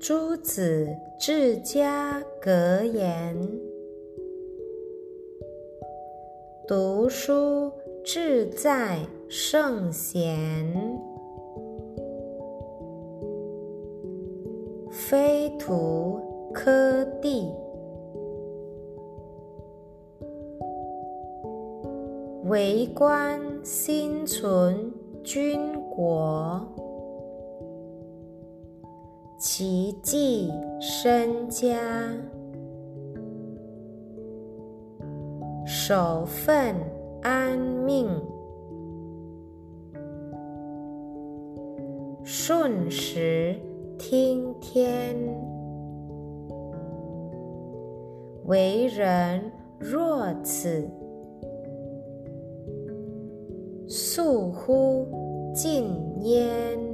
朱子治家格言：读书志在圣贤，非徒科第。为官心存君国，其计身家，守分安命，顺时听天，为人若此。速乎禁焉。